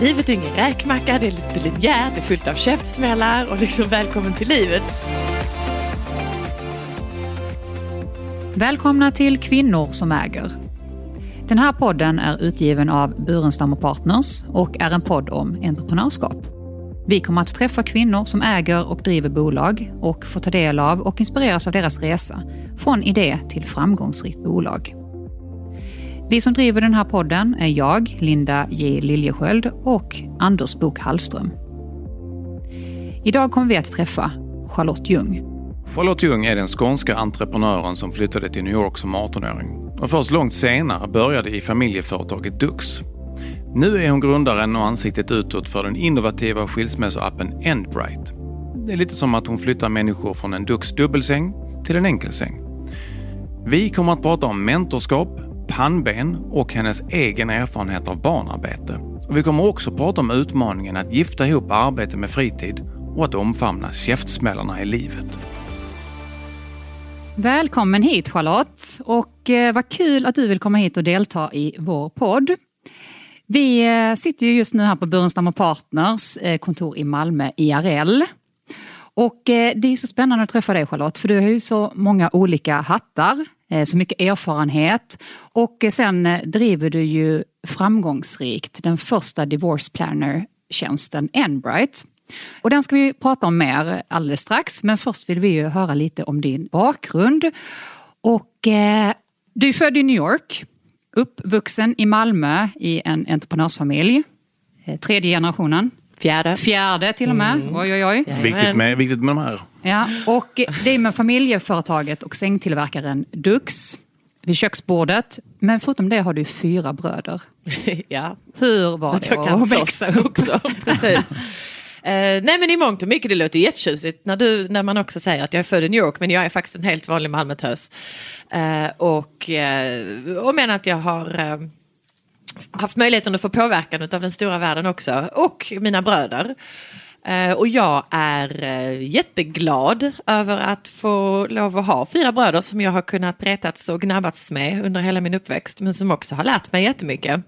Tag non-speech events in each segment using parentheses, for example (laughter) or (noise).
livet är ingen räkmacka, det är lite linjärt, det är fullt av käftsmällar och liksom välkommen till livet. Välkomna till Kvinnor som äger. Den här podden är utgiven av Burenstam och Partners och är en podd om entreprenörskap. Vi kommer att träffa kvinnor som äger och driver bolag och få ta del av och inspireras av deras resa från idé till framgångsrikt bolag. Vi som driver den här podden är jag, Linda J Liljesköld och Anders Bok Hallström. Idag kommer vi att träffa Charlotte Ljung. Charlotte Ljung är den skånska entreprenören som flyttade till New York som 18-åring och först långt senare började i familjeföretaget Dux. Nu är hon grundaren och ansiktet utåt för den innovativa skilsmässoappen Endbright. Det är lite som att hon flyttar människor från en Dux dubbelsäng till en enkelsäng. Vi kommer att prata om mentorskap, pannben och hennes egen erfarenhet av barnarbete. Och vi kommer också prata om utmaningen att gifta ihop arbete med fritid och att omfamna käftsmällarna i livet. Välkommen hit Charlotte och eh, vad kul att du vill komma hit och delta i vår podd. Vi eh, sitter ju just nu här på Burenstam Partners eh, kontor i Malmö, IRL. Och eh, det är så spännande att träffa dig Charlotte, för du har ju så många olika hattar, så mycket erfarenhet. Och sen driver du ju framgångsrikt den första divorce planner-tjänsten Enbright. Och den ska vi prata om mer alldeles strax, men först vill vi ju höra lite om din bakgrund. Och eh, du är född i New York Uppvuxen i Malmö i en entreprenörsfamilj. Eh, tredje generationen. Fjärde. Fjärde till och med. Mm. Oj, oj, oj. Viktigt med, viktigt med de här. Ja, och det är med familjeföretaget och sängtillverkaren Dux vid köksbordet. Men förutom det har du fyra bröder. (laughs) ja. Hur var Så det att jag kan att växa (laughs) upp? också. Precis. Eh, nej men i mångt och mycket det låter jättetjusigt när, du, när man också säger att jag är född i New York men jag är faktiskt en helt vanlig Malmötös. Eh, och, eh, och men att jag har eh, haft möjligheten att få påverkan av den stora världen också och mina bröder. Eh, och jag är eh, jätteglad över att få lov att ha fyra bröder som jag har kunnat retats och gnabbats med under hela min uppväxt, men som också har lärt mig jättemycket.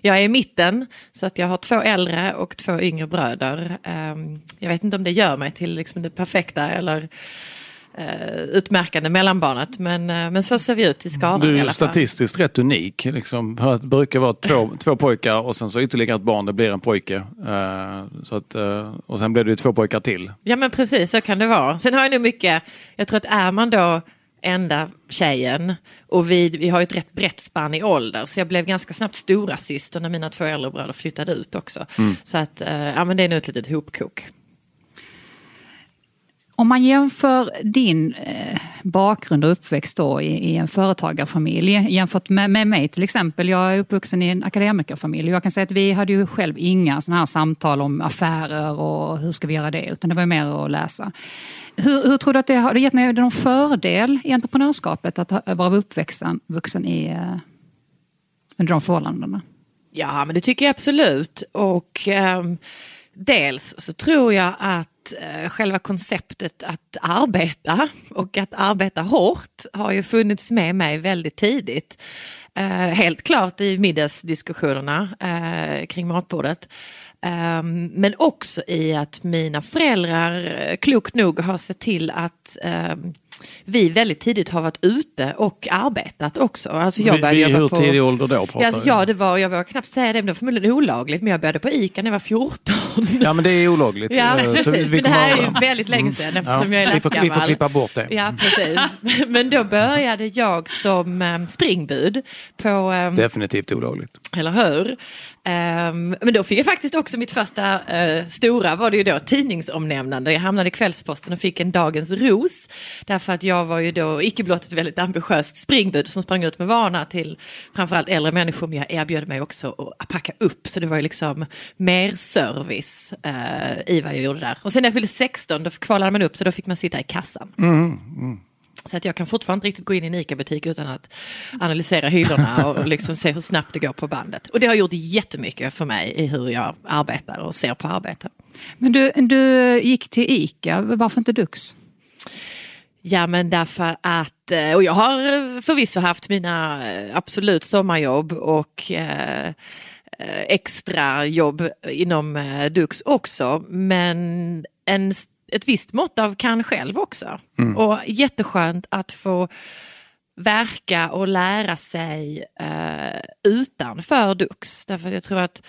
Jag är i mitten, så att jag har två äldre och två yngre bröder. Ehm, jag vet inte om det gör mig till liksom det perfekta eller utmärkande mellanbarnet. Men, eh, men så ser vi ut i skalan Du är statistiskt rätt unik. Liksom. Det brukar vara två, (laughs) två pojkar och sen så ytterligare ett barn, det blir en pojke. Uh, så att, och sen blir det två pojkar till. Ja men precis, så kan det vara. Sen har jag nog mycket, jag tror att är man då enda tjejen och vi, vi har ett rätt brett spann i ålder så jag blev ganska snabbt stora syster när mina två äldre bröder flyttade ut också. Mm. Så att, ja men det är nog ett litet hopkok. Om man jämför din eh, bakgrund och uppväxt då i, en företagarfamilj jämfört med, med mig till exempel. Jag är uppvuxen i en akademikerfamilj jag kan säga att vi hade ju själv inga sådana här samtal om affärer och hur ska vi göra det, utan det var mer att läsa. Hur, hur tror du att det har det gett mig någon fördel i entreprenörskapet att vara uppvuxen vuxen i, eh, under de förhållandena? Ja, men det tycker jag absolut. Och... Um Dels så tror jag att eh, själva konceptet att arbeta och att arbeta hårt har ju funnits med mig väldigt tidigt. Eh, helt klart i middagsdiskussionerna eh, kring matbordet. Ehm, men också i att mina föräldrar eh, klokt nog har sett till att ehm, vi väldigt tidigt har varit ute och arbetat också. Alltså jag började vi, hur på, tidig ålder då? Ja, alltså, ja, det var, jag vågar knappt säga det, men det var förmodligen olagligt. Men jag började på ICA när jag var 14. (laughs) Ja, men det är olagligt. Ja, precis. men det här är ju väldigt länge sedan eftersom ja, jag är vi får, vi får klippa bort det. Ja, precis. Men då började jag som um, springbud på... Um, Definitivt olagligt. Eller hur? Um, men då fick jag faktiskt också mitt första uh, stora var det ju då tidningsomnämnande. Jag hamnade i Kvällsposten och fick en Dagens Ros. Därför att jag var ju då icke blott ett väldigt ambitiöst springbud som sprang ut med varna till framförallt äldre människor. Men jag erbjöd mig också att packa upp. Så det var ju liksom mer service eh, uh, i vad jag gjorde där. Och sen när jag fyllde 16 då kvalade man upp så då fick man sitta i kassan. Mm, mm. Så att jag kan fortfarande inte riktigt gå in i en ICA-butik utan att analysera hyllorna och (laughs) liksom se hur snabbt det går på bandet. Och det har gjort jättemycket för mig i hur jag arbetar och ser på arbete. Men du, du gick till ICA, varför inte Dux? Ja men därför att, eh, och jag har förvisso haft mina eh, absolut sommarjobb och eh, eh, extra jobb inom Dux också. Men en, ett visst mått av kan själv också. Och jätteskönt att få verka och lära sig eh, utanför Dux. Därför att jag tror att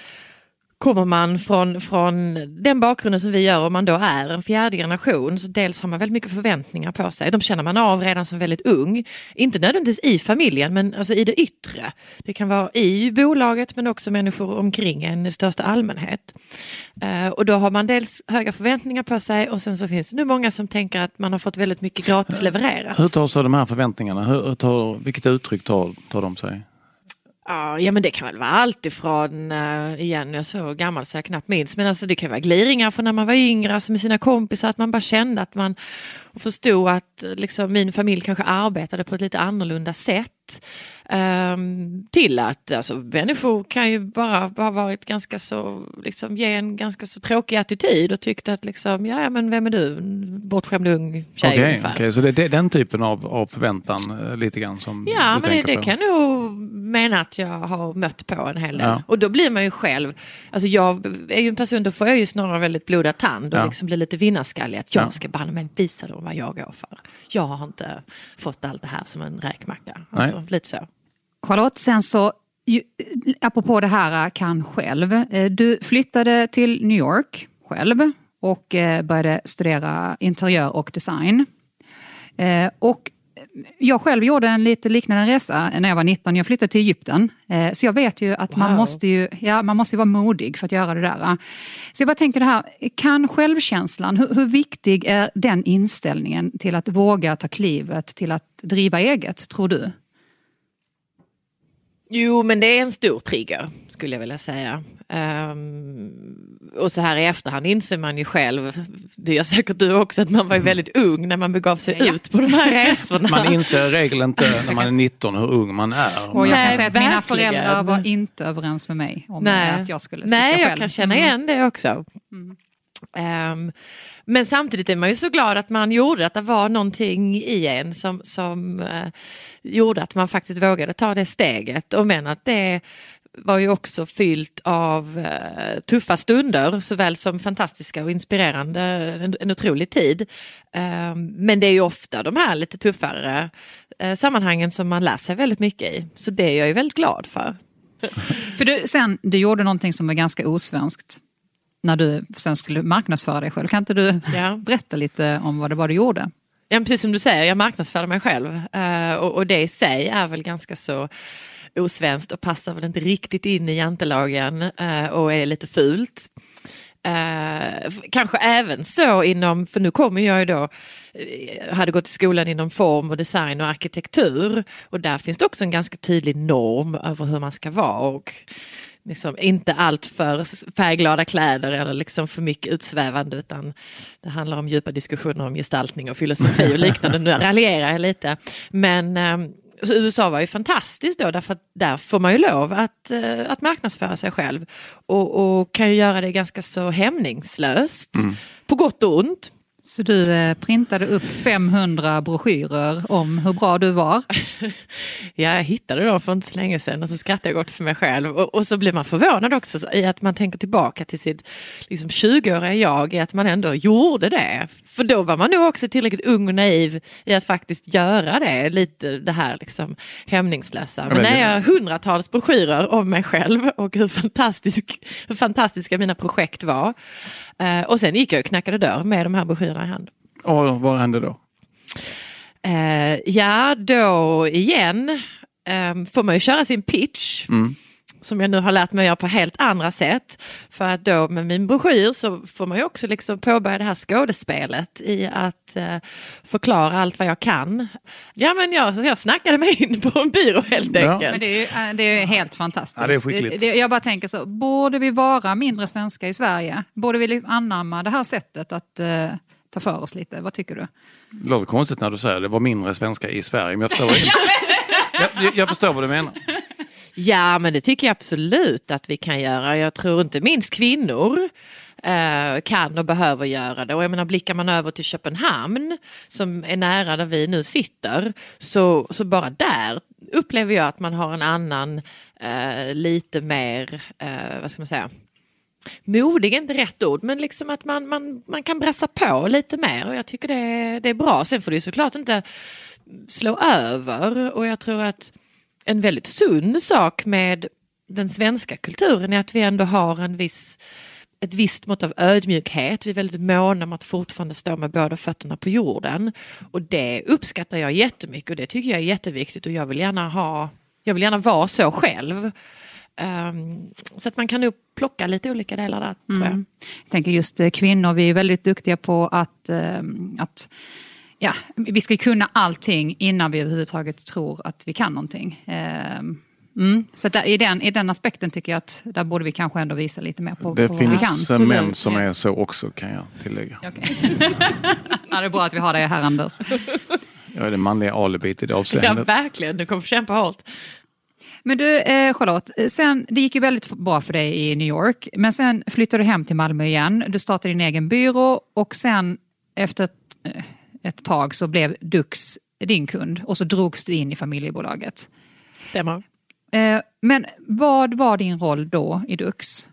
kommer man från, från den bakgrunden som vi gör och man då är en fjärde generation så dels har man väldigt mycket förväntningar på sig. De känner man av redan som väldigt ung. Inte nödvändigtvis i familjen men alltså i det yttre. Det kan vara i bolaget men också människor omkring en i största allmänhet. Eh, och då har man dels höga förväntningar på sig och sen så finns det nu många som tänker att man har fått väldigt mycket gratis levererat. Hur tar sig de här förväntningarna? Hur tar, vilket uttryck tar, tar de sig? Ja, men det kan väl vara allt ifrån, uh, igen jag är så gammal så jag knappt minns, men alltså det kan vara gliringar från när man var yngre alltså med sina kompisar, att man bara kände att man förstod att liksom, min familj kanske arbetade på ett lite annorlunda sätt. Um, till att alltså, människor kan ju bara ha varit ganska så, liksom, ge en ganska så tråkig attityd och tyckte att liksom, ja men vem är du, bortskämd ung tjej Okej, ungefär. okej, så det är den typen av, av förväntan eh, lite grann som Ja, du men det, det på? kan jag nog mena att jag har mött på en hel del. Ja. Och då blir man ju själv, alltså jag är ju en person, då får jag ju snarare väldigt blodad tand och Ja. liksom blir lite vinnarskallig. Att jag Ja. ska banne mig visa dem vad jag går för. Jag har inte fått allt det här som en räkmacka. Alltså, lite så. Charlotte, sen så, ju, apropå det här kan själv. eh, Du flyttade till New York själv och eh, började studera interiör och design. Och jag själv gjorde en lite liknande resa när jag var 19. Jag flyttade till Egypten. Så jag vet ju att man, Wow. måste ju, ja, man måste vara modig för att göra det där. Så jag bara tänker det här, kan självkänslan, hur, hur viktig är den inställningen till att våga ta klivet till att driva eget, tror du? Jo, men det är en stor trigger skulle jag vilja säga. Ehm, och så här i efterhand inser man ju själv, det gör säkert du också, att man var ju väldigt ung när man begav sig Ja. ut på de här (laughs) resorna. Man inser i regel inte när man är 19 hur ung man är. Och jag Nej, kan säga att mina verkligen. föräldrar var inte överens med mig om Nej, att jag skulle sticka Nej jag själv. kan känna Mm. igen det också. Um, men samtidigt är man ju så glad att man gjorde att det var någonting i en som, som uh, gjorde att man faktiskt vågade ta det steget. Och men att det var ju också fyllt av uh, tuffa stunder såväl som fantastiska och inspirerande, en, en otrolig tid. Ehm, men det är ju ofta de här lite tuffare eh, sammanhangen som man lär sig väldigt mycket i. Så det är jag ju väldigt glad för. För du, sen, du gjorde någonting som var ganska osvenskt när du sen skulle marknadsföra dig själv. Kan inte du Ja. (laughs) berätta lite om vad det var du gjorde? Ja, precis som du säger, jag marknadsför mig själv. Eh, och, det i sig är väl ganska så osvenskt och passar väl inte riktigt in i jantelagen eh, och är lite fult. Eh, kanske även så inom, för nu kommer jag ju då, hade gått i skolan inom form och design och arkitektur och där finns det också en ganska tydlig norm över hur man ska vara och liksom inte allt för färgglada kläder eller liksom för mycket utsvävande utan det handlar om djupa diskussioner om gestaltning och filosofi och liknande. Nu raljerar jag lite. Men eh, så USA var ju fantastiskt då därför att där får man ju lov att, eh, att marknadsföra sig själv och, och kan ju göra det ganska så hämningslöst. På gott och ont. Så du eh, printade upp 500 broschyrer om hur bra du var. (laughs) Ja, jag hittade dem för inte så länge sedan och så skrattade jag gott för mig själv. Och, och så blir man förvånad också i att man tänker tillbaka till sitt liksom, 20-åriga jag i att man ändå gjorde det. För då var man nog också tillräckligt ung och naiv i att faktiskt göra det, lite det här liksom hämningslösa. Men när jag har hundratals broschyrer om mig själv och hur, fantastisk, hur fantastiska mina projekt var. Eh, och sen gick jag och knackade dörr med de här broschyrerna i hand. Och vad hände då? Eh, ja, då igen eh, får man ju köra sin pitch. Som jag nu har lärt mig att göra på helt andra sätt. För att då med min broschyr så får man ju också liksom påbörja det här skådespelet i att eh, förklara allt vad jag kan. Ja men jag, så jag snackade mig in på en byrå helt Ja. enkelt. Men det är, ju, eh, det är ju helt fantastiskt. Ja, det är skickligt. Det- Jag bara tänker så, borde vi vara mindre svenska i Sverige? Borde vi liksom anamma det här sättet att eh, ta för oss lite? Vad tycker du? Det låter konstigt när du säger det var mindre svenska i Sverige, men jag förstår, (laughs) jag, jag förstår vad du menar. Ja, men det tycker jag absolut att vi kan göra. Jag tror inte minst kvinnor eh, kan och behöver göra det. Och jag menar, blickar man över till Köpenhamn som är nära där vi nu sitter så, så bara där upplever jag att man har en annan, eh, lite mer, eh, vad ska man säga, modig är inte rätt ord, men liksom att man, man, man kan brassa på lite mer och jag tycker det, det är bra. Sen får det såklart inte slå över och jag tror att en väldigt sund sak med den svenska kulturen är att vi ändå har en viss ett visst mått av ödmjukhet. Vi är väldigt måna om att fortfarande stå med båda fötterna på jorden. Och det uppskattar jag jättemycket och det tycker jag är jätteviktigt och jag vill gärna ha jag vill gärna vara så själv. Um, så att man kan nog plocka lite olika delar där. Tror jag. Mm. Jag tänker just eh, kvinnor, vi är väldigt duktiga på att, um, att ja, vi ska kunna allting innan vi överhuvudtaget tror att vi kan någonting. Um, Mm. Så där, i, den, i den aspekten tycker jag att där borde vi kanske ändå visa lite mer på, det på vad vi kan. Det finns män som är så också kan jag tillägga. Okay. (laughs) ja, det är bra att vi har det här Anders. Jag är det manliga alibit i det avseendet. Ja verkligen, du kommer få kämpa hårt. Men du eh, Charlotte, sen, det gick ju väldigt bra för dig i New York. Men sen flyttade du hem till Malmö igen. Du startade din egen byrå och sen efter ett, eh, ett tag så blev Dux din kund och så drogs du in i familjebolaget. Stämmer. Eh, men vad var din roll då i Dux?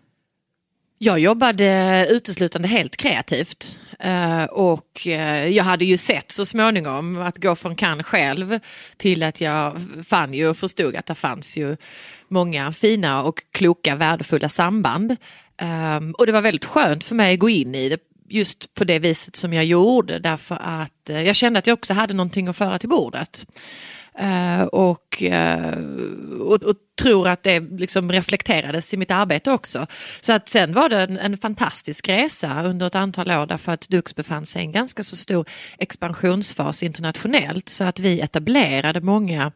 Jag jobbade uteslutande helt kreativt eh, och eh, jag hade ju sett så småningom att gå från kan själv till att jag fann ju och förstod att det fanns ju många fina och kloka värdefulla samband. Och det var väldigt skönt för mig att gå in i det just på det viset som jag gjorde därför att eh, jag kände att jag också hade någonting att föra till bordet. Eh, och, och, och tror att det liksom reflekterades i mitt arbete också. Så att sen var det en, en, fantastisk resa under ett antal år därför att Dux befann sig i en ganska så stor expansionsfas internationellt så att vi etablerade många,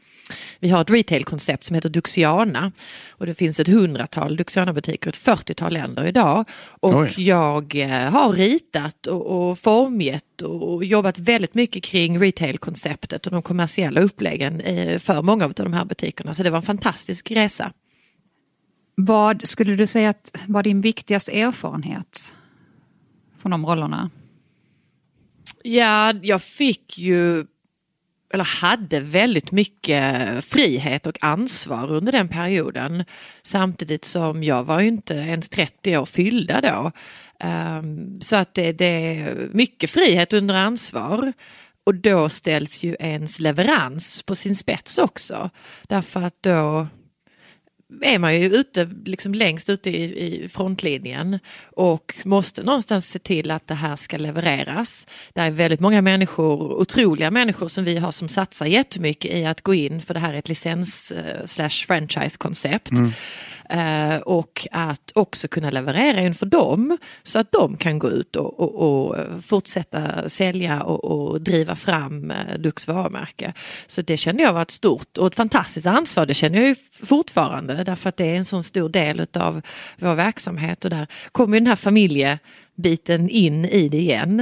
vi har ett retailkoncept som heter Duxiana och det finns ett hundratal Duxiana-butiker i ett 40-tal länder idag och Oj. jag eh, har ritat och, och formgett och jobbat väldigt mycket kring retailkonceptet och de kommersiella uppläggen eh, för många av de här butikerna så det var en fantastisk resa. Vad skulle du säga att var din viktigaste erfarenhet från de rollerna? Ja, jag fick ju, eller hade väldigt mycket frihet och ansvar under den perioden. Samtidigt som jag var ju inte ens 30 år fyllda då. Um, så att det, det är mycket frihet under ansvar. Och då ställs ju ens leverans på sin spets också. Därför att då är man ju ute, liksom längst ute i, i frontlinjen och måste någonstans se till att det här ska levereras. Det är väldigt många människor, otroliga människor som vi har som satsar jättemycket i att gå in för det här är ett licens eh, slash franchise koncept. Mm. Eh, och att också kunna leverera inför dem så att de kan gå ut och, och, och fortsätta sälja och, och, driva fram eh, Dux varumärke. Så det kände jag var ett stort och ett fantastiskt ansvar. Det känner jag ju fortfarande därför att det är en sån stor del av vår verksamhet och där kommer den här familje biten in i det igen.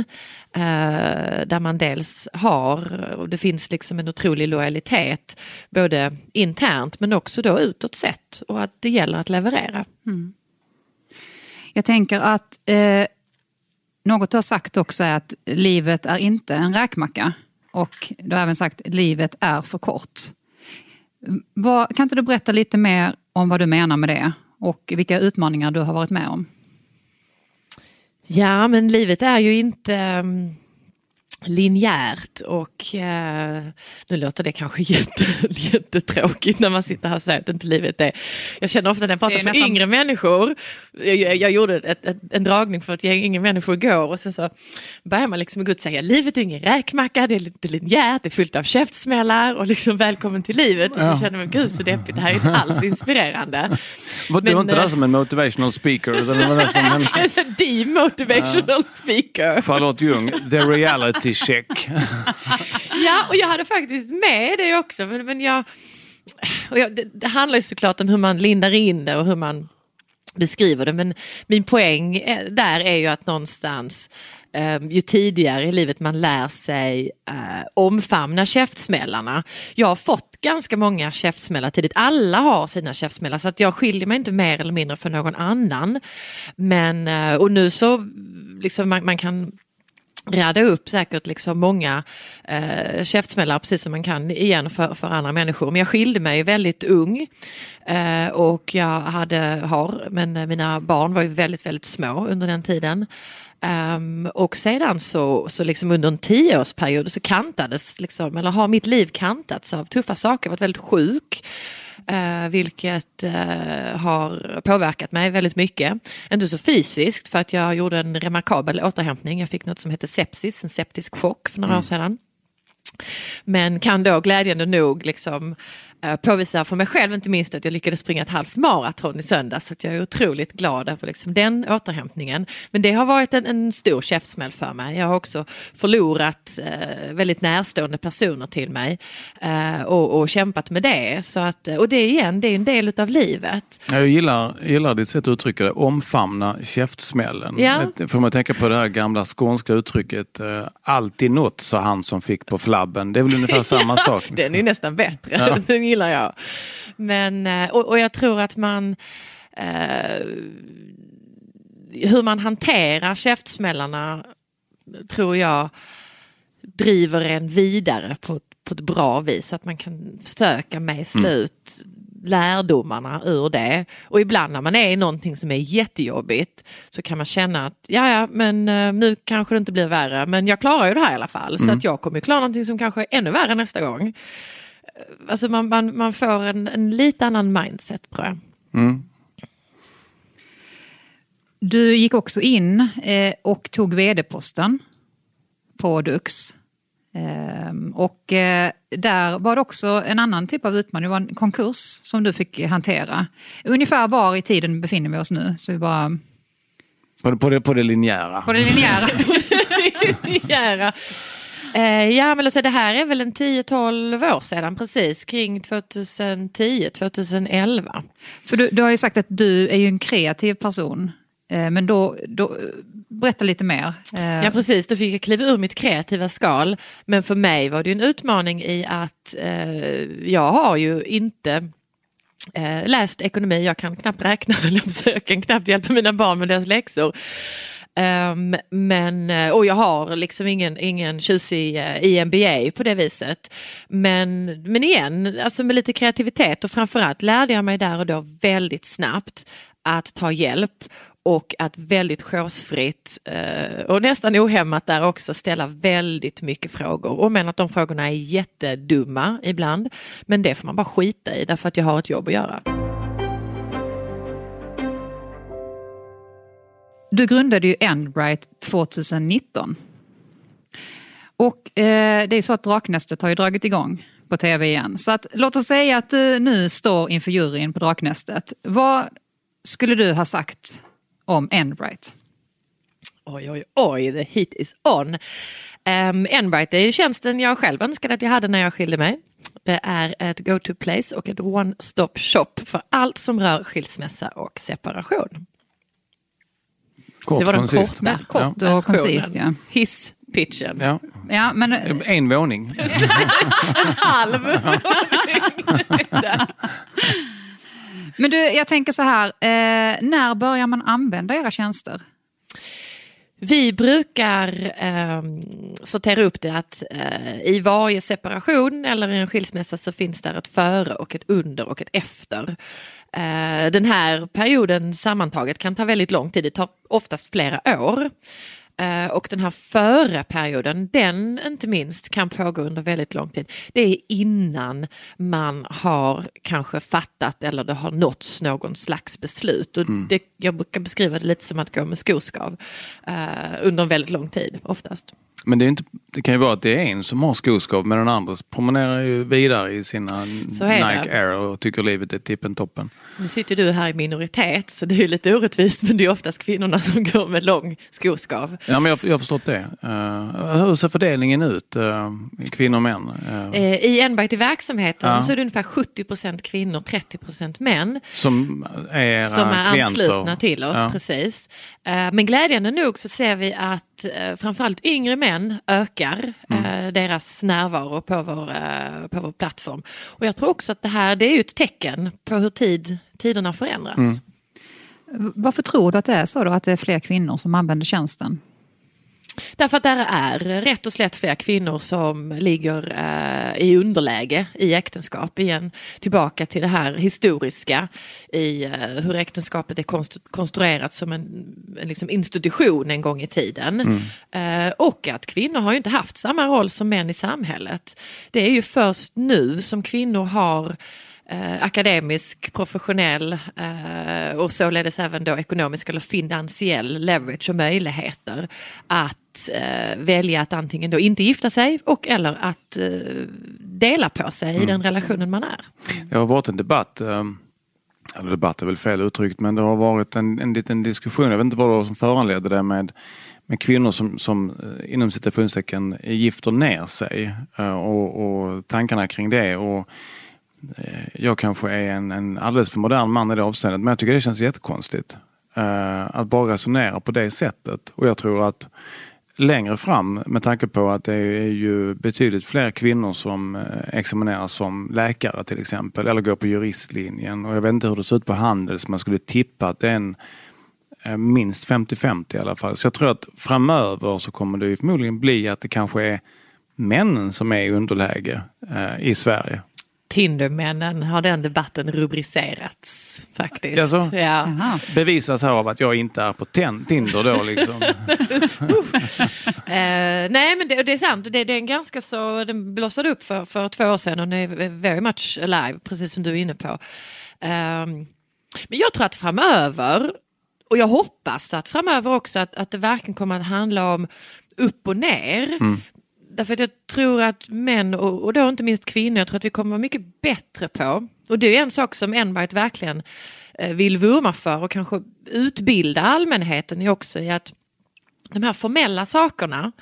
Eh, där man dels har, och det finns liksom en otrolig lojalitet både internt men också då utåt sett och att det gäller att leverera. Mm. Jag tänker att eh, något du har sagt också är att livet är inte en räkmacka och du har även sagt att livet är för kort. Var, kan inte du berätta lite mer om vad du menar med det och vilka utmaningar du har varit med om? Ja, men livet är ju inte um, linjärt och uh, nu låter det kanske jätte, (laughs) jättetråkigt när man sitter här och säger att inte livet är... Jag känner ofta när jag pratar för nästan... yngre människor, jag, jag, jag gjorde ett, ett, en dragning för ett gäng yngre människor igår och sen så börjar man liksom gå ut och säga livet är ingen räkmacka, det är lite linjärt, det är fullt av käftsmällar och liksom välkommen till livet och så känner man gud så deppigt, det här är inte (laughs) alls inspirerande. Var, du var inte där som en motivational speaker? Utan det var där som en... (laughs) demotivational speaker. Charlotte Ljung, the reality check. (laughs) ja, och jag hade faktiskt med det också. Men, men jag, och jag, det, det handlar ju såklart om hur man lindar in det och hur man beskriver det. Men min poäng där är ju att någonstans Um, ju tidigare i livet man lär sig uh, omfamna käftsmällarna. Jag har fått ganska många käftsmällar tidigt. Alla har sina käftsmällar så att jag skiljer mig inte mer eller mindre från någon annan. Men, uh, och nu så liksom man, man kan rada upp säkert liksom många eh, käftsmällar precis som man kan igen för, för andra människor. Men jag skilde mig väldigt ung eh, och jag hade, har, men eh, mina barn var ju väldigt, väldigt små under den tiden. Um, och sedan så, så liksom under en tioårsperiod så kantades, liksom, eller har mitt liv kantats av tuffa saker, jag har varit väldigt sjuk. Uh, vilket uh, har påverkat mig väldigt mycket. Inte så fysiskt för att jag gjorde en remarkabel återhämtning. Jag fick något som heter sepsis, en septisk chock för några mm. år sedan. Men kan då glädjande nog liksom Eh, påvisa för mig själv inte minst att jag lyckades springa ett halvt maraton i söndags. Så jag är otroligt glad över liksom den återhämtningen. Men det har varit en, en stor käftsmäll för mig. Jag har också förlorat eh, väldigt närstående personer till mig eh, och, och, kämpat med det. Så att, och det igen, det är en del av livet. Jag gillar, gillar ditt sätt att uttrycka det, omfamna käftsmällen. Ja. Får man tänka på det här gamla skånska uttrycket, eh, alltid något sa han som fick på flabben. Det är väl ungefär samma ja, (laughs) sak. Den är nästan bättre. Ja. (laughs) gillar jag. Men, eh, och, och jag tror att man eh, hur man hanterar käftsmällarna tror jag driver en vidare på, på ett bra vis så att man kan försöka mejsla mm. ut lärdomarna ur det. Och ibland när man är i någonting som är jättejobbigt så kan man känna att ja, ja, men uh, nu kanske det inte blir värre, men jag klarar ju det här i alla fall. Så mm. att jag kommer klara någonting som kanske är ännu värre nästa gång alltså man, man, man får en, en lite annan mindset tror jag. Mm. Du gick också in eh, och tog vd-posten på Dux. Eh, och eh, där var det också en annan typ av utmaning, det var en konkurs som du fick hantera. Ungefär var i tiden befinner vi oss nu? Så vi bara... på, på, det, på det linjära. På det linjära. (laughs) (laughs) linjära. Eh, ja, men alltså, det här är väl en 10-12 år sedan precis, kring 2010-2011. För du, du har ju sagt att du är ju en kreativ person. Eh, men då, då, berätta lite mer. Eh. Ja precis, då fick jag kliva ur mitt kreativa skal. Men för mig var det en utmaning i att eh, jag har ju inte eh, läst ekonomi, jag kan knappt räkna, (laughs) jag kan knappt hjälpa mina barn med deras läxor. Um, men, eh, och jag har liksom ingen, ingen tjusig uh, på det viset. Men, men igen, alltså med lite kreativitet och framförallt lärde jag mig där och då väldigt snabbt att ta hjälp och att väldigt chosefritt uh, eh, och nästan ohämmat där också ställa väldigt mycket frågor. Och men att de frågorna är jättedumma ibland. Men det får man bara skita i därför att jag har ett jobb att göra. Du grundade ju Endbright 2019. Och eh, det är så att Draknästet har ju dragit igång på tv igen. Så att, låt oss säga att du nu står inför juryn på Draknästet. Vad skulle du ha sagt om Endbright? Oj, oj, oj, the heat is on. Ehm, um, Enbright är tjänsten jag själv önskade att jag hade när jag skilde mig. Det är ett go-to-place och ett one-stop shop för allt som rör skilsmässa och separation. Kort, det var den koncist. korta, kort ja. och koncist. Ja. Hisspitchen. Ja. Ja, men... En våning. en (laughs) halv våning. men du, jag tänker så här, eh, när börjar man använda era tjänster? Vi brukar eh, sortera upp det att eh, i varje separation eller en skilsmässa så finns där ett före och ett under och ett efter. Eh, den här perioden sammantaget kan ta väldigt lång tid, det tar oftast flera år. Eh, och den här före-perioden, den inte minst kan pågå under väldigt lång tid. Det är innan man har kanske fattat eller det har nåtts någon slags beslut. Och mm. det, jag brukar beskriva det lite som att gå med skoskav uh, under en väldigt lång tid oftast. Men det, är inte, det kan ju vara att det är en som har skoskav men den andra promenerar ju vidare i sina. Nike Air och tycker livet är tippen toppen. Nu sitter du här i minoritet så det är ju lite orättvist men det är oftast kvinnorna som går med lång skoskav. Ja, men jag, jag har förstått det. Uh, hur ser fördelningen ut? Uh, kvinnor och män? Uh, I Enbite i verksamheten Ja. så är det ungefär 70% kvinnor, 30% män som är era som är klienter? anslutna till oss. Ja. Precis. Men glädjande nog så ser vi att eh, framförallt yngre män ökar Mm. eh, deras närvaro på vår, eh, på vår plattform. Och jag tror också att det här det är ett tecken på hur tid, tiderna förändras. Mm. Varför tror du att det är så då, att det är fler kvinnor som använder tjänsten? Därför att där är rätt och slätt fler kvinnor som ligger eh, i underläge i äktenskap. Igen tillbaka till det här historiska i eh, hur äktenskapet är konstru- konstruerat som en, en liksom institution en gång i tiden. Eh, och att kvinnor har ju inte haft samma roll som män i samhället. Det är ju först nu som kvinnor har eh, akademisk, professionell eh, och således även då ekonomisk eller finansiell leverage och möjligheter att eh, välja att antingen då inte gifta sig och eller att eh, dela på sig i den relationen man är. Det har varit en debatt, eh, eller debatt är väl fel uttryckt, men det har varit en, en liten diskussion, jag vet inte vad det var som föranledde det med, med kvinnor som, som eh, inom citationstecken gifter ner sig eh, och, och tankarna kring det. Och, eh, jag kanske är en, en alldeles för modern man i det avseendet, men jag tycker det känns jättekonstigt. Att bara resonera på det sättet. Och jag tror att längre fram med tanke på att det är ju betydligt fler kvinnor som eh, examineras som läkare till exempel eller går på juristlinjen och jag vet inte hur det ser ut på Handels man skulle tippa att det är en eh, minst 50-50 i alla fall. Så jag tror att framöver så kommer det ju förmodligen bli att det kanske är männen som är i underläge eh, i Sverige. Tindermännen har den debatten rubricerats faktiskt. Jaså? Ja. Bevisas här av att jag inte är på ten- Tinder då liksom. (laughs) Eh, nej men det, det är sant, det, det är en ganska så, den blossade upp för, för två år sedan och den är very much alive, precis som du är inne på. Ehm, men jag tror att framöver, och jag hoppas att framöver också att, att det verkligen kommer att handla om upp och ner. Därför att jag tror att män och, och då inte minst kvinnor, jag tror att vi kommer vara mycket bättre på, och det är en sak som Enbite verkligen eh, vill vurma för och kanske utbilda allmänheten i också i att de här formella sakerna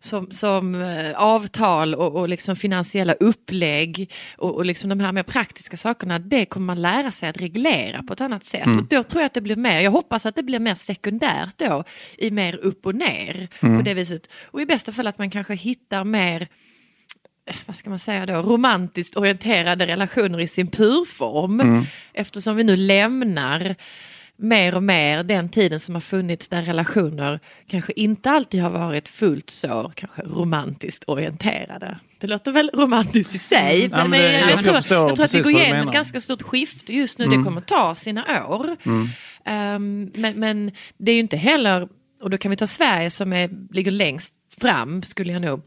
som, som eh, avtal och, och liksom finansiella upplägg och, och liksom de här mer praktiska sakerna, det kommer man lära sig att reglera på ett annat sätt. Och då tror jag att det blir mer, jag hoppas att det blir mer sekundärt då, i mer upp och ner på det viset. Och i bästa fall att man kanske hittar mer eh, vad ska man säga då, romantiskt orienterade relationer i sin purform. Eftersom vi nu lämnar mer och mer den tiden som har funnits där relationer kanske inte alltid har varit fullt så kanske romantiskt orienterade. Det låter väl romantiskt i sig, Ja, men, jag, jag jag, tror, jag tror att vi går igenom ett ganska stort skifte just nu. Det kommer ta sina år. Ehm, men, men det är ju inte heller, och då kan vi ta Sverige som är, ligger längst fram, skulle jag nog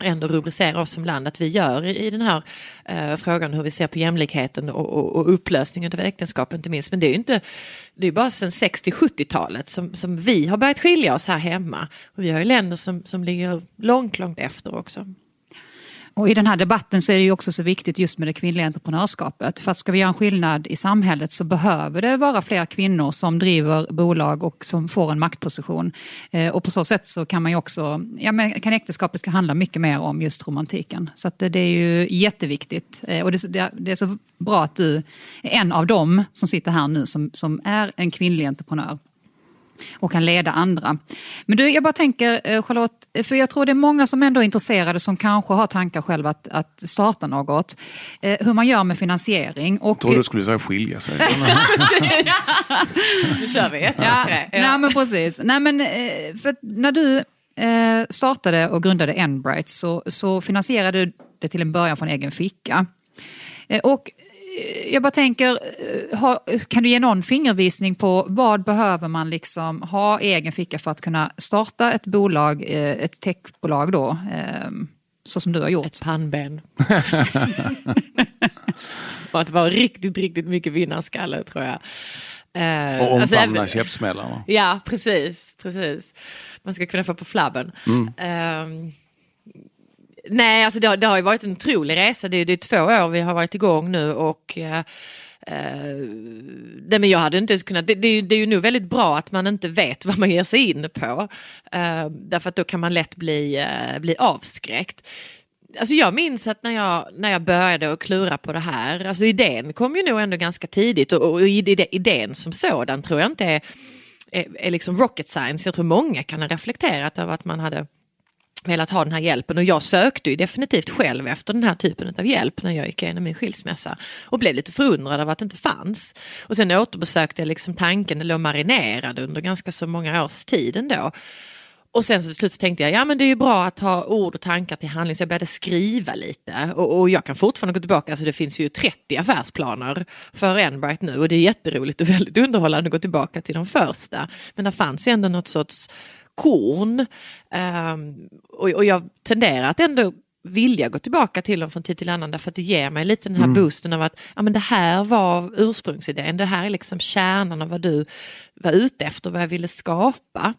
ändå rubricera oss som land att vi gör i, i den här eh, frågan hur vi ser på jämlikheten och, och, och upplösningen av äktenskap inte minst. Men det är ju inte, det är bara sedan 60-70-talet som, som vi har börjat skilja oss här hemma. Och vi har ju länder som, som ligger långt, långt efter också. Och I den här debatten så är det ju också så viktigt just med det kvinnliga entreprenörskapet. För att ska vi göra en skillnad i samhället så behöver det vara fler kvinnor som driver bolag och som får en maktposition. Eh, och på så sätt så kan man ju också, ja men kan äktenskapet kan handla mycket mer om just romantiken. Så att det, är ju jätteviktigt. Eh, och det, är så- det är så bra att du är en av dem som sitter här nu som, som är en kvinnlig entreprenör och kan leda andra. Men du, jag bara tänker eh, Charlotte, för jag tror det är många som ändå är intresserade som kanske har tankar själva att, att starta något. Eh, hur man gör med finansiering. Och, Jag trodde du skulle säga skilja sig. (laughs) Nu kör vi. Ja, Okej, nej, men precis. Nej, men, eh, för när du eh, startade och grundade Enbright så, så finansierade du det till en början från egen ficka. Eh, och eh, jag bara tänker, eh, ha, kan du ge någon fingervisning på vad behöver man liksom ha i egen ficka för att kunna starta ett bolag, eh, ett techbolag då, eh, så som du har gjort? Ett pannben. (laughs) och att vara riktigt, riktigt mycket vinnarskalle tror jag. Och alltså, omfamna även- käftsmällarna. Ja, precis, precis. Man ska kunna få på flabben. Ehm, nej, alltså det, har- det har ju varit en otrolig resa. Det är, det är två år vi har varit igång nu och eh, eh, nej, men jag hade inte ens kunnat, det, det, är ju, det är ju nog väldigt bra att man inte vet (laughs) vad man ger sig in på. Eh, därför att då kan man lätt bli, eh, bli avskräckt. Alltså jag minns att när jag, när jag började att klura på det här, alltså idén kom ju nog ändå ganska tidigt och, och idén som sådan tror jag inte är, är, är liksom rocket science. Jag tror många kan ha reflekterat över att man hade velat ha den här hjälpen och jag sökte ju definitivt själv efter den här typen av hjälp när jag gick igenom min skilsmässa och blev lite förundrad över att det inte fanns. Och sen återbesökte jag liksom tanken, den låg marinerad under ganska så många års tid ändå. Och sen så till slut så tänkte jag, ja men det är ju bra att ha ord och tankar till handling så jag började skriva lite. Och, och jag kan fortfarande gå tillbaka, alltså det finns ju 30 affärsplaner för Enbright nu och det är jätteroligt och (laughs) väldigt underhållande att gå tillbaka till de första. Men det fanns ju ändå något sorts korn. Ehm, och, och jag tenderar att ändå vilja gå tillbaka till dem från tid till annan därför att det ger mig lite den här boosten av att ja, men det här var ursprungsidén, det här är liksom kärnan av vad du var ute efter, vad jag ville skapa.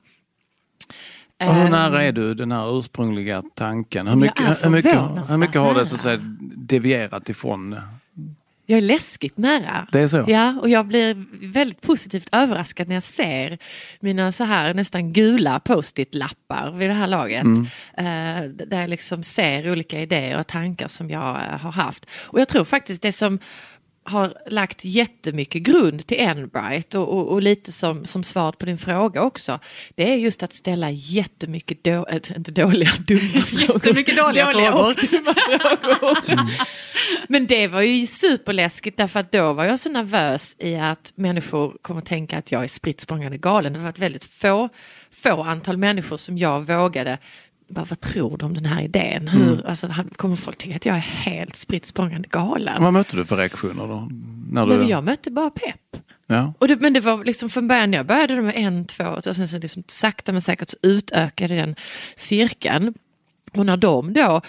Och hur Ehm, nära är du den här ursprungliga tanken? Hur mycket, hur mycket, hur mycket har det så att säga, devierat ifrån? Jag är läskigt nära. Det är så? Ja, och jag blir väldigt positivt överraskad när jag ser mina så här nästan gula post-it-lappar vid det här laget. Eh, där jag liksom ser olika idéer och tankar som jag eh, har haft. Och jag tror faktiskt det som har lagt jättemycket grund till Enbright och, och, och lite som, som svar på din fråga också. Det är just att ställa jättemycket, då, äh, inte dåliga, dumma (laughs) frågor. Jättemycket dåliga frågor. (laughs) frågor. Men det var ju superläskigt därför att då var jag så nervös i att människor kommer tänka att jag är spritt galen. Det var ett väldigt få, få antal människor som jag vågade bara, vad tror du om den här idén? Hur, alltså, kommer folk tycka att jag är helt spritt språngande galen? Vad mötte du för reaktioner då? När Nej, du, men jag mötte bara pepp. ja. Och det, men det var liksom från början, jag började med en, två, och sen så liksom sakta men säkert så utökade den cirkeln. Och när de då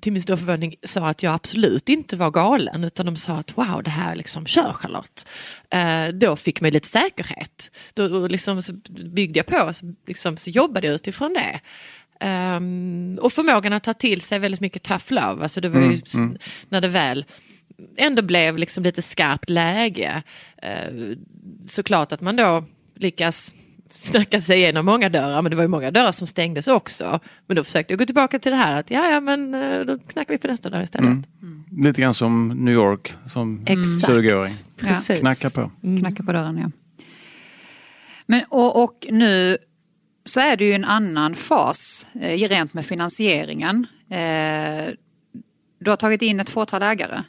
till min stora förvåning sa att jag absolut inte var galen utan de sa att wow det här liksom kör Charlotte. Eh, då fick mig lite säkerhet. Då då liksom så byggde jag på så, liksom, så jobbade jag utifrån det. Ehm, och förmågan att ta till sig väldigt mycket tough love. Alltså det var ju s- när det väl ändå blev liksom lite skarpt läge. Eh, såklart att man då lyckas snacka sig igenom många dörrar, men det var ju många dörrar som stängdes också. Men då försökte jag gå tillbaka till det här att ja, ja men eh, då knackar vi på nästa dörr istället. Lite grann som New York som Exakt. 20-åring. Precis. Knacka på. Knacka på dörren, ja. Men, och, och nu så är det ju en annan fas eh, rent med finansieringen. Eh, du har tagit in ett fåtal ägare.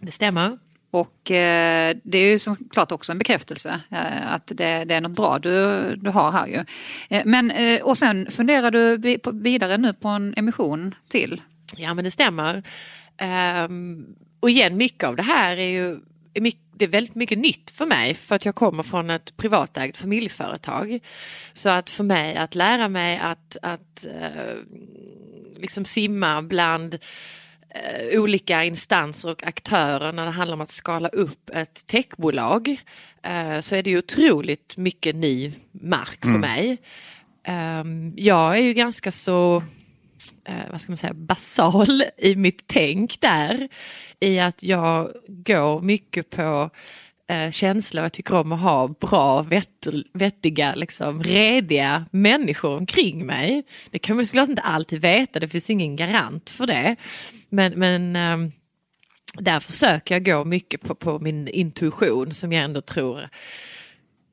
Det stämmer. Och eh, det är ju såklart också en bekräftelse eh, att det, det är något bra du, du har här ju. Eh, men, och sen funderar du vidare nu på en emission till. Ja men det stämmer. Ehm, och igen, mycket av det här är ju mycket, det är väldigt mycket nytt för mig för att jag kommer från ett privatägt familjeföretag. Så att för mig att lära mig att, att eh, liksom simma bland eh, olika instanser och aktörer när det handlar om att skala upp ett techbolag eh, så är det ju otroligt mycket ny mark för mig. Ehm, jag är ju ganska så eh, vad ska man säga, basal i mitt tänk där. I att jag går mycket på eh, känsla och jag tycker om att ha bra, vett, vettiga, liksom, rediga människor omkring mig. Det kan man såklart inte alltid veta, det finns ingen garant för det. Men, men eh, där försöker jag gå mycket på, på min intuition som jag ändå tror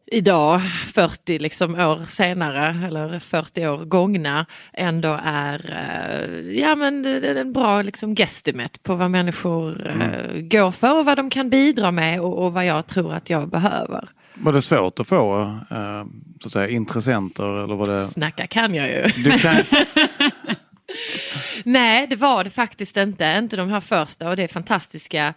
idag, 40 liksom år senare, eller 40 år gångna, ändå är eh, ja, men det är en bra liksom, guesstimate på vad människor eh, går för och vad de kan bidra med och, och vad jag tror att jag behöver. Var det svårt att få eh, så att säga, intressenter? Eller var det... Snacka kan jag ju. Du kan... (laughs) Nej, det var det faktiskt inte. Inte de här första och det är fantastiska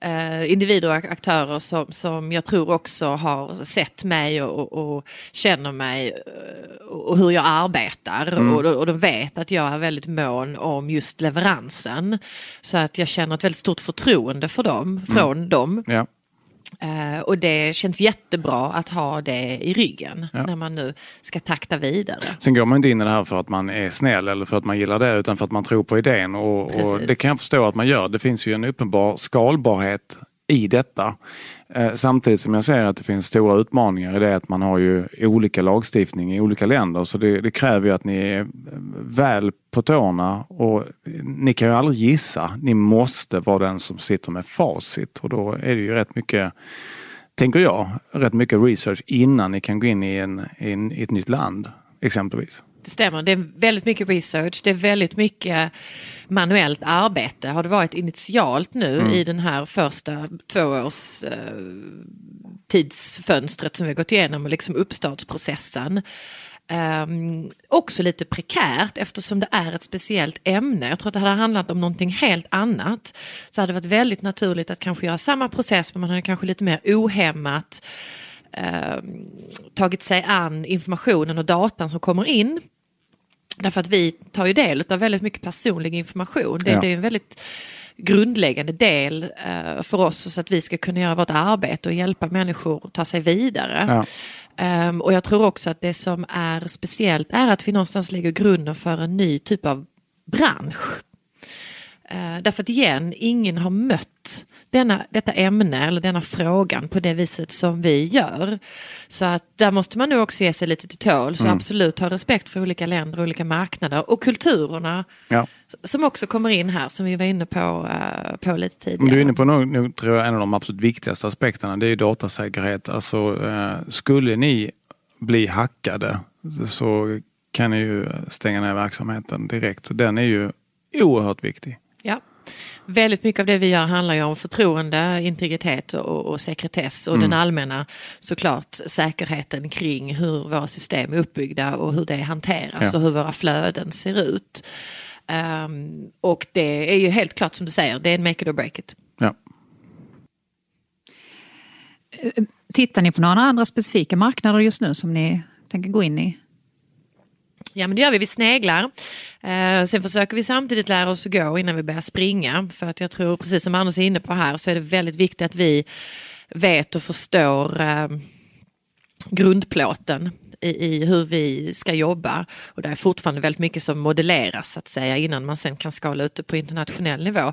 eh, individer och aktörer som, som jag tror också har sett mig och, och, och känner mig eh, och hur jag arbetar. Och, och de vet att jag är väldigt mån om just leveransen. Så att jag känner ett väldigt stort förtroende för dem, från dem. ja. Eh, och det känns jättebra att ha det i ryggen ja. när man nu ska takta vidare. Sen går man inte in i det här för att man är snäll eller för att man gillar det utan för att man tror på idén. Och, och det kan jag förstå att man gör. Det finns ju en uppenbar skalbarhet i detta. Eh, samtidigt som jag ser att det finns stora utmaningar i det att man har ju olika lagstiftning i olika länder. Så det, det kräver ju att ni är väl på tårna och ni kan ju aldrig gissa. Ni måste vara den som sitter med facit och då är det ju rätt mycket, tänker jag, rätt mycket research innan ni kan gå in i, en, i, en, i ett nytt land exempelvis. Det stämmer, det är väldigt mycket research, det är väldigt mycket manuellt arbete. Har det varit initialt nu mm. i den här första tvåårs eh, tidsfönstret som vi har gått igenom och liksom uppstartsprocessen. Um, också lite prekärt eftersom det är ett speciellt ämne. Jag tror att det hade handlat om någonting helt annat så hade det varit väldigt naturligt att kanske göra samma process men man hade kanske lite mer ohämmat um, tagit sig an informationen och datan som kommer in Därför att vi tar ju del av väldigt mycket personlig information. Det, ja. det är en väldigt grundläggande del uh, för oss så att vi ska kunna göra vårt arbete och hjälpa människor att ta sig vidare. Ja. Um, och jag tror också att det som är speciellt är att vi någonstans lägger grunden för en ny typ av bransch. Uh, därför att igen, ingen har mött denna, detta ämne eller denna frågan på det viset som vi gör. Så att där måste man nog också ge sig lite till tål. Så mm. absolut ha respekt för olika länder olika marknader och kulturerna ja. som också kommer in här som vi var inne på, uh, på lite tidigare. Du är inne på nog, nog, tror jag, en av de absolut viktigaste aspekterna. Det är datasäkerhet. Alltså, uh, skulle ni bli hackade så kan ni ju stänga ner verksamheten direkt. Den är ju oerhört viktig. Ja. Väldigt mycket av det vi gör handlar ju om förtroende, integritet och, och sekretess och mm. den allmänna såklart säkerheten kring hur våra system är uppbyggda och hur det hanteras ja. och hur våra flöden ser ut. Um, och det är ju helt klart som du säger, det är en make it or break it. Ja. Tittar ni på några andra specifika marknader just nu som ni tänker gå in i? Ja men det gör vi, vi sneglar. Eh, sen försöker vi samtidigt lära oss att gå innan vi börjar springa. För att jag tror, precis som Anders är inne på här, så är det väldigt viktigt att vi vet och förstår eh, grundplåten i, i, hur vi ska jobba. Och det är fortfarande väldigt mycket som modelleras så att säga innan man sen kan skala ut det på internationell nivå.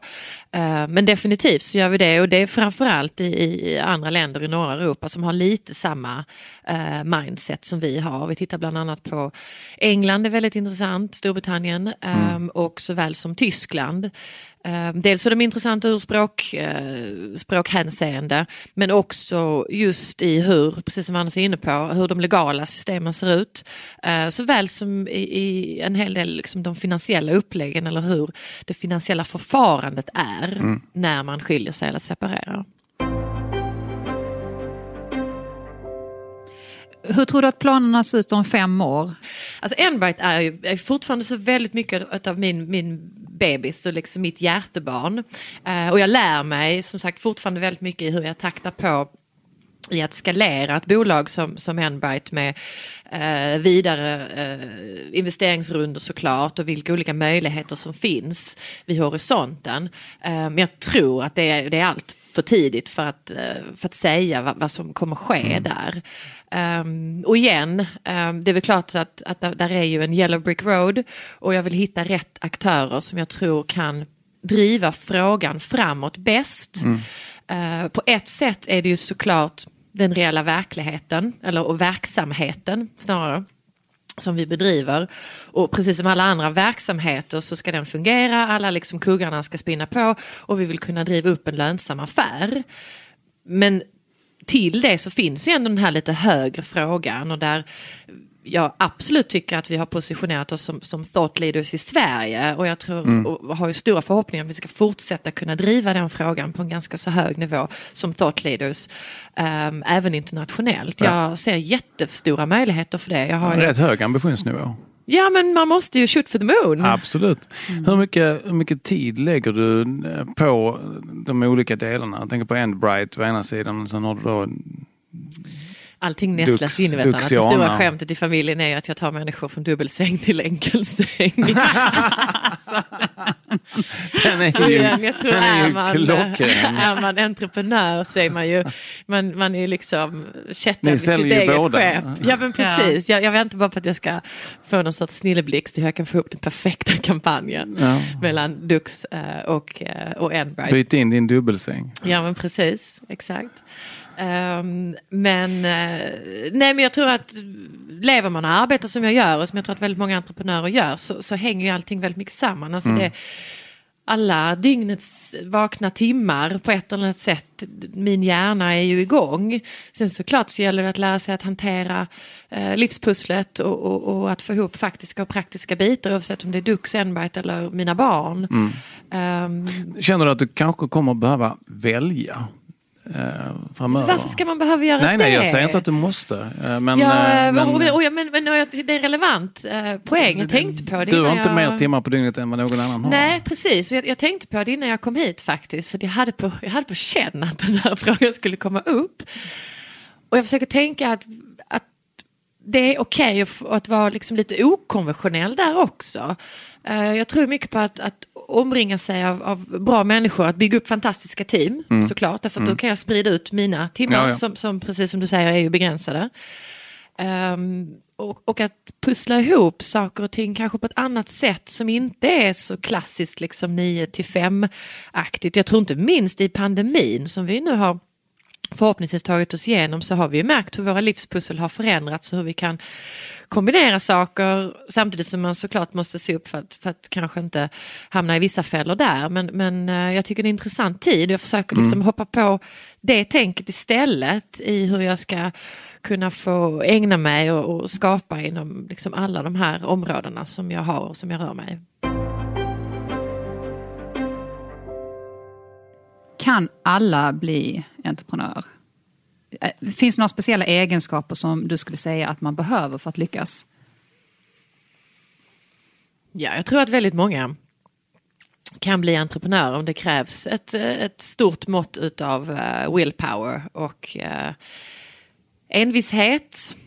Uh, men definitivt så gör vi det och det är framförallt i, i andra länder i norra Europa som har lite samma uh, mindset som vi har. Vi tittar bland annat på England, det är väldigt intressant, Storbritannien mm. um, och såväl som Tyskland. Ehm, dels är de intressanta ur språk, eh, språkhänseende men också just i hur, precis som Anders är inne på, hur de legala systemen ser ut. Eh, såväl som i, i en hel del liksom, de finansiella uppläggen eller hur det finansiella förfarandet är mm. när man skiljer sig eller separerar. Hur tror du att planerna ser ut om fem år? Alltså Enbright är ju är fortfarande så väldigt mycket av min, min bebis och liksom mitt hjärtebarn. Eh, och jag lär mig som sagt fortfarande väldigt mycket i hur jag taktar på i att skalera ett bolag som, som Enbright med eh, vidare eh, investeringsrunder såklart och vilka olika möjligheter som finns vid horisonten. Eh, men jag tror att det är, det är allt för tidigt för att, eh, för att säga vad, vad som kommer ske mm. där. Um, och igen, um, det är väl klart att, att där är ju en yellow brick road och jag vill hitta rätt aktörer som jag tror kan driva frågan framåt bäst. Mm. Uh, på ett sätt är det ju såklart den reella verkligheten, eller och verksamheten snarare som vi bedriver. Och precis som alla andra verksamheter så ska den fungera, alla liksom kuggarna ska spinna på och vi vill kunna driva upp en lönsam affär. Men till det så finns ju ändå den här lite högre frågan och där jag absolut tycker att vi har positionerat oss som, som thought leaders i Sverige och jag tror mm. och har ju stora förhoppningar att vi ska fortsätta kunna driva den frågan på en ganska så hög nivå som thought leaders um, även internationellt. Ja. Jag ser jättestora möjligheter för det. Jag har en rätt hög ambitionsnivå. Ja, men man måste ju shoot for the moon. Absolut. Mm. Hur, mycket, hur mycket tid lägger du eh, på de olika delarna? Jag tänker på Endbright på ena sidan och sen har du då Allting nästlas in i varandra. Det stora skämtet i familjen är ju att jag tar människor från dubbelsäng till enkelsäng. (laughs) Den är ju, jag tror den är är man, klockren. är man entreprenör så är man ju, man, man är ju liksom kättad Ni vid sitt eget båda. skepp. Ja men precis, jag, jag väntar bara på att jag ska få någon sorts snilleblixt hur jag kan få upp den perfekta (laughs) kampanjen Ja. mellan Dux eh, och, eh, och Enbright. Byt in din dubbelsäng. Ja men precis, exakt. Ehm, men, eh, nej, men jag tror att lever man och arbetar som jag gör och som jag tror att väldigt många entreprenörer gör så, så hänger ju allting väldigt mycket samman. Alltså det, alla dygnets vakna timmar på ett eller annat sätt, min hjärna är ju igång. Sen såklart så gäller det att lära sig att hantera eh, livspusslet och, och, och att få ihop faktiska och praktiska bitar oavsett om det är Dux, Enbright eller mina barn. Ehm, Känner du att du kanske kommer behöva välja framöver? varför ska man behöva göra Nej, det? nej, jag säger inte att du måste. eh, Men, Ja, eh, men, och, och, men, men jag- det är en relevant eh, poäng. Jag tänkte på det du har inte jag... mer timmar på dygnet än vad någon annan har. Nej, precis. Jag, jag tänkte på det innan jag kom hit faktiskt. För jag hade på, jag hade på känn att den här (laughs) frågan skulle komma upp. Och jag försöker tänka att det är okej att, f- att vara liksom lite okonventionell där också. Eh, jag tror mycket på att, att omringa sig av, av bra människor, att bygga upp fantastiska team såklart. Därför att då kan jag sprida ut mina timmar Ja, ja. Som, som precis som du säger är ju begränsade. Ehm, och, och att pussla ihop saker och ting kanske på ett annat sätt som inte är så klassiskt liksom 9 till 5-aktigt. Jag tror inte minst i pandemin som vi nu har förhoppningsvis tagit oss igenom så har vi ju märkt hur våra livspussel har förändrats och hur vi kan kombinera saker samtidigt som man såklart måste se upp för att, för att kanske inte hamna i vissa fällor där. Men, men eh, jag tycker det är en intressant tid och jag försöker liksom hoppa på det tänket istället i hur jag ska kunna få ägna mig och, och skapa inom liksom alla de här områdena som jag har och som jag rör mig. Kan alla bli entreprenör? Eh, finns det några speciella egenskaper som du skulle säga att man behöver för att lyckas? Ja, jag tror att väldigt många kan bli entreprenörer om det krävs ett, eh, ett stort mått utav eh, willpower och envishet,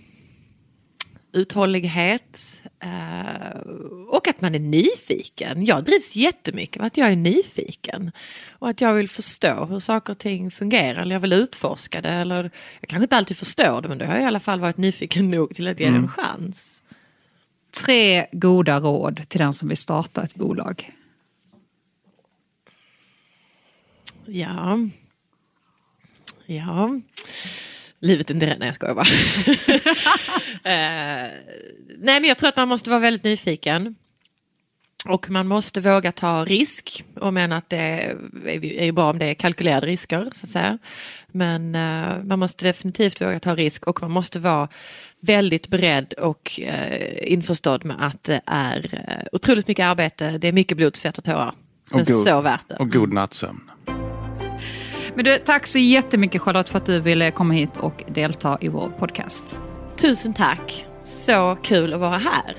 uthållighet eh, och att man är nyfiken. Jag drivs jättemycket av att jag är nyfiken och att jag vill förstå hur saker och ting fungerar eller jag vill utforska det eller jag kanske inte alltid förstår det men då har jag i alla fall varit nyfiken (laughs) nog till att ge det en chans. Tre goda råd till den som vill starta ett bolag. Ja. Ja. Livet inte rätt. Nej, jag skojar bara. (laughs) eh, nej, men jag tror att man måste vara väldigt nyfiken. Och man måste våga ta risk. Och men att det är ju bra om det är kalkylerade risker. så att säga. Men eh, man måste definitivt våga ta risk och man måste vara väldigt beredd och eh, införstådd med att det är eh, otroligt mycket arbete. Det är mycket blod, svett och tårar. Men god- så värt det. Och god nattsömn. Men du, tack så jättemycket Charlotte för att du ville komma hit och delta i vår podcast. Tusen tack. Så kul att vara här.